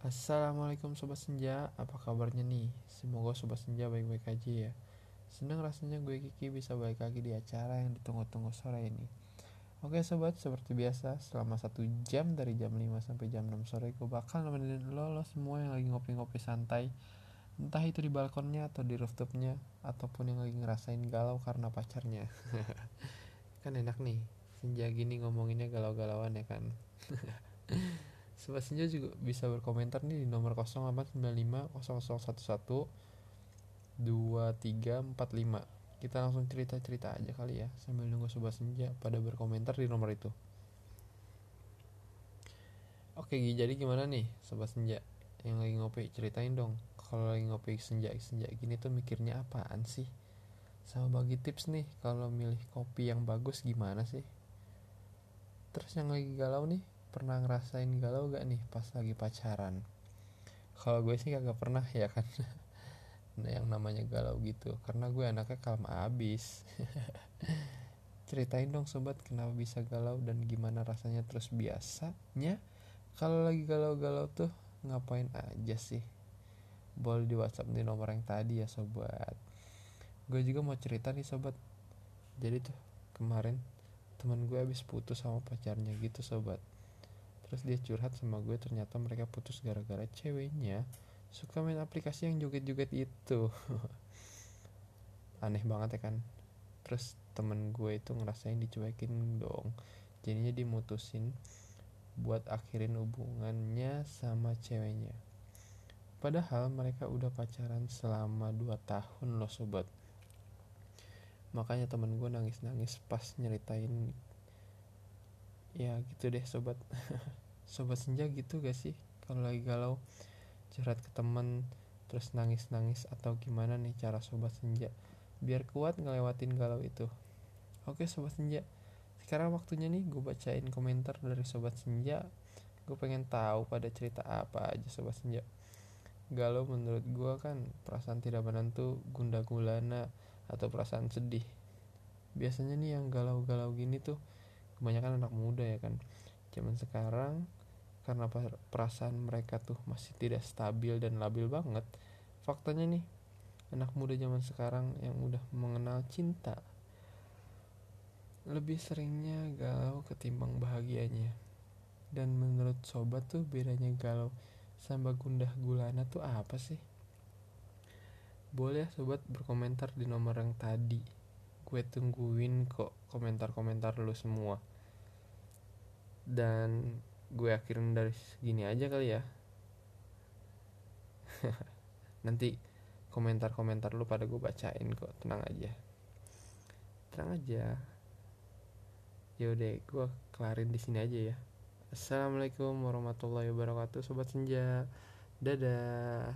Assalamualaikum Sobat Senja, apa kabarnya nih? Semoga Sobat Senja baik-baik aja ya. Senang rasanya gue Kiki bisa balik lagi di acara yang ditunggu-tunggu sore ini. Oke sobat, seperti biasa selama satu jam dari jam 5 sampai jam 6 sore Gue bakal nemenin lo, lo semua yang lagi ngopi-ngopi santai. Entah itu di balkonnya atau di rooftopnya Ataupun yang lagi ngerasain galau karena pacarnya. Kan enak nih, senja gini ngomonginnya galau-galauan ya kan Sobat Senja juga bisa berkomentar nih di nomor 0895 0011 2345 kita langsung cerita-cerita aja kali ya sambil nunggu Sobat Senja pada berkomentar di nomor itu. Oke jadi gimana nih Sobat Senja? Yang lagi ngopi ceritain dong. Kalau lagi ngopi senja-senja gini tuh mikirnya apaan sih? Sama bagi tips nih kalau milih kopi yang bagus gimana sih? Terus yang lagi galau nih pernah ngerasain galau gak nih pas lagi pacaran? Kalau gue sih kagak pernah ya kan. Nah yang namanya galau gitu karena gue anaknya kalem abis. Ceritain dong sobat kenapa bisa galau dan gimana rasanya? Terus biasanya kalau lagi galau-galau tuh ngapain aja sih? Boleh di WhatsApp di nomor yang tadi ya sobat. Gue juga mau cerita nih sobat. Jadi tuh kemarin teman gue habis putus sama pacarnya gitu sobat terus dia curhat sama gue ternyata mereka putus gara-gara ceweknya. Suka main aplikasi yang joget-joget itu. Aneh banget ya kan? Terus temen gue itu ngerasain dicuekin dong. Jadinya dimutusin buat akhirin hubungannya sama ceweknya. Padahal mereka udah pacaran selama 2 tahun loh sobat. Makanya temen gue nangis-nangis pas nyeritain ya gitu deh sobat. Sobat senja gitu gak sih? Kalau lagi galau curhat ke temen terus nangis-nangis atau gimana nih cara sobat senja biar kuat ngelewatin galau itu? Oke sobat senja. Sekarang waktunya nih gue bacain komentar dari sobat senja. Gue pengen tahu pada cerita apa aja sobat senja. Galau menurut gue kan perasaan tidak menentu gunda gulana atau perasaan sedih. Biasanya nih yang galau-galau gini tuh kebanyakan anak muda ya kan. Zaman sekarang karena perasaan mereka tuh masih tidak stabil dan labil banget faktanya nih anak muda zaman sekarang yang udah mengenal cinta lebih seringnya galau ketimbang bahagianya. Dan menurut sobat tuh bedanya galau sama gundah gulana tuh apa sih? Boleh sobat berkomentar di nomor yang tadi. Gue tungguin kok komentar-komentar lu semua dan gue akhirin dari segini aja kali ya. Nanti komentar-komentar lu pada gue bacain kok. Tenang aja. Tenang aja. Yaudah gue kelarin di sini aja ya. Assalamualaikum warahmatullahi wabarakatuh sobat senja. Dadah